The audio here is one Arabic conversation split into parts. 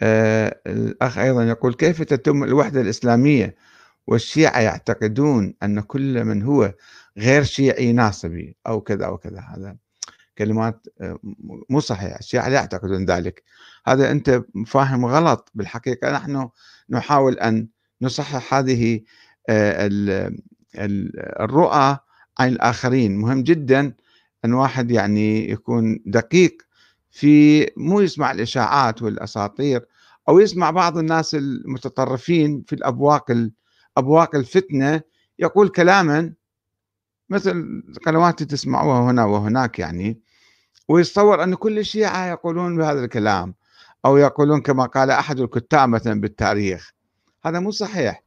آه الأخ أيضا يقول كيف تتم الوحدة الإسلامية؟ والشيعة يعتقدون أن كل من هو غير شيعي ناصبي أو كذا أو كذا. هذا كلمات آه، مو صحيحة الشيعة لا يعتقدون ذلك. هذا أنت فاهم غلط. بالحقيقة نحن نحاول أن نصحح هذه آه، الرؤى عن الآخرين. مهم جدا أن واحد يعني يكون دقيق في مو يسمع الإشاعات والأساطير أو يسمع بعض الناس المتطرفين في الأبواق أبواق الفتنة يقول كلاما مثل قنوات تسمعوها هنا وهناك يعني ويتصور أن كل الشيعة يقولون بهذا الكلام أو يقولون كما قال أحد الكتاب مثلا بالتاريخ. هذا مو صحيح.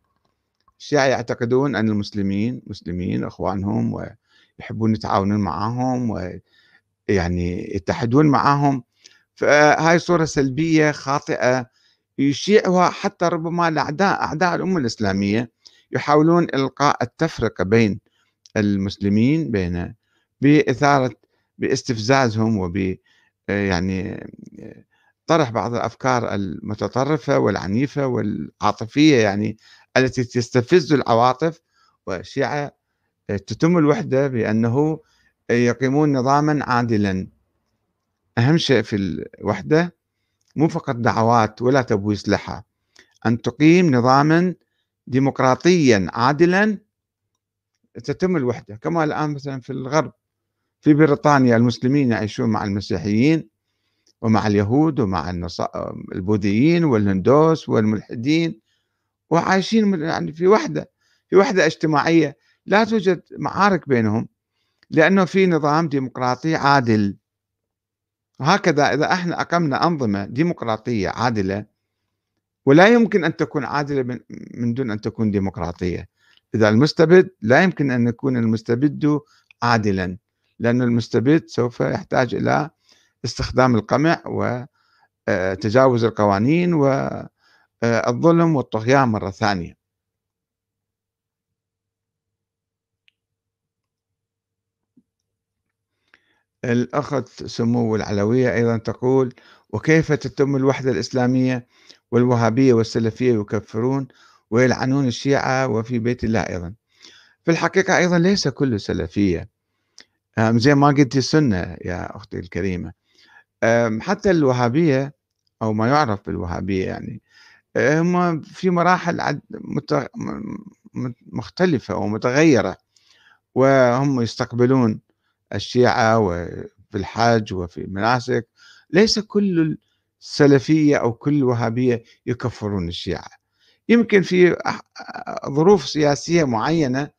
الشيعة يعتقدون أن المسلمين مسلمين إخوانهم ويحبون يتعاونون معهم ويعني يتحدون معهم فهاي صورة سلبية خاطئة يشيعها حتى ربما الأعداء أعداء الأمة الإسلامية يحاولون إلقاء التفرقة بين المسلمين بين بإثارة باستفزازهم وب يعني طرح بعض الأفكار المتطرفة والعنيفة والعاطفية يعني التي تستفز العواطف والشيعة تتم الوحدة بأنه يقيمون نظاما عادلا. أهم شيء في الوحدة مو فقط دعوات ولا تبويس لها أن تقيم نظاما ديمقراطيا عادلا تتم الوحدة. كما الآن مثلا في الغرب في بريطانيا المسلمين يعيشون مع المسيحيين ومع اليهود ومع البوذيين والهندوس والملحدين وعايشين يعني في وحدة في وحدة اجتماعية. لا توجد معارك بينهم. لأنه في نظام ديمقراطي عادل. هكذا إذا إحنا أقمنا أنظمة ديمقراطية عادلة ولا يمكن أن تكون عادلة من دون أن تكون ديمقراطية. إذا المستبد لا يمكن أن يكون المستبد عادلا لأن المستبد سوف يحتاج إلى استخدام القمع وتجاوز القوانين والظلم والطغيان مرة ثانية. الأخت سمو العلوية أيضا تقول وكيف تتم الوحدة الإسلامية والوهابية والسلفية يكفرون ويلعنون الشيعة وفي بيت الله أيضا؟ في الحقيقة أيضا ليس كله سلفية. زي ما قلت السنة يا أختي الكريمة. حتى الوهابية أو ما يعرف بالوهابية يعني هم في مراحل مختلفة ومتغيرة وهم يستقبلون الشيعة وفي الحج وفي المناسك ليس كل السلفية أو كل الوهابية يكفرون الشيعة. يمكن في ظروف سياسية معينة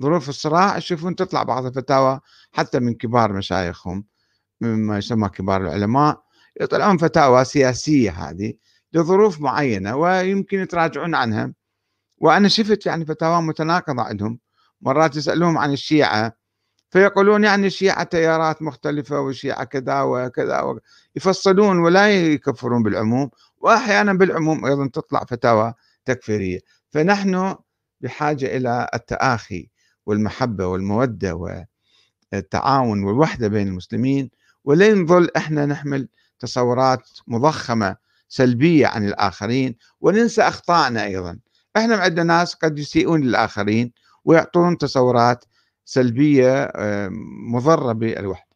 ظروف الصراع يشوفون تطلع بعض الفتاوى حتى من كبار مشايخهم مما يسمى كبار العلماء يطلعون فتاوى سياسية هذه لظروف معينة ويمكن يتراجعون عنها. وأنا شفت يعني فتاوى متناقضة عندهم مرات يسألوهم عن الشيعة فيقولون يعني الشيعة تيارات مختلفة والشيعة كذا وكذا يفصلون ولا يكفرون بالعموم وأحيانا بالعموم أيضا تطلع فتاوى تكفيرية. فنحن بحاجة إلى التآخي والمحبة والمودة والتعاون والوحدة بين المسلمين ولا نظل إحنا نحمل تصورات مضخمة سلبية عن الآخرين وننسى أخطائنا أيضا. إحنا عندنا ناس قد يسيئون للآخرين ويعطون تصورات سلبية مضرة بالوحدة.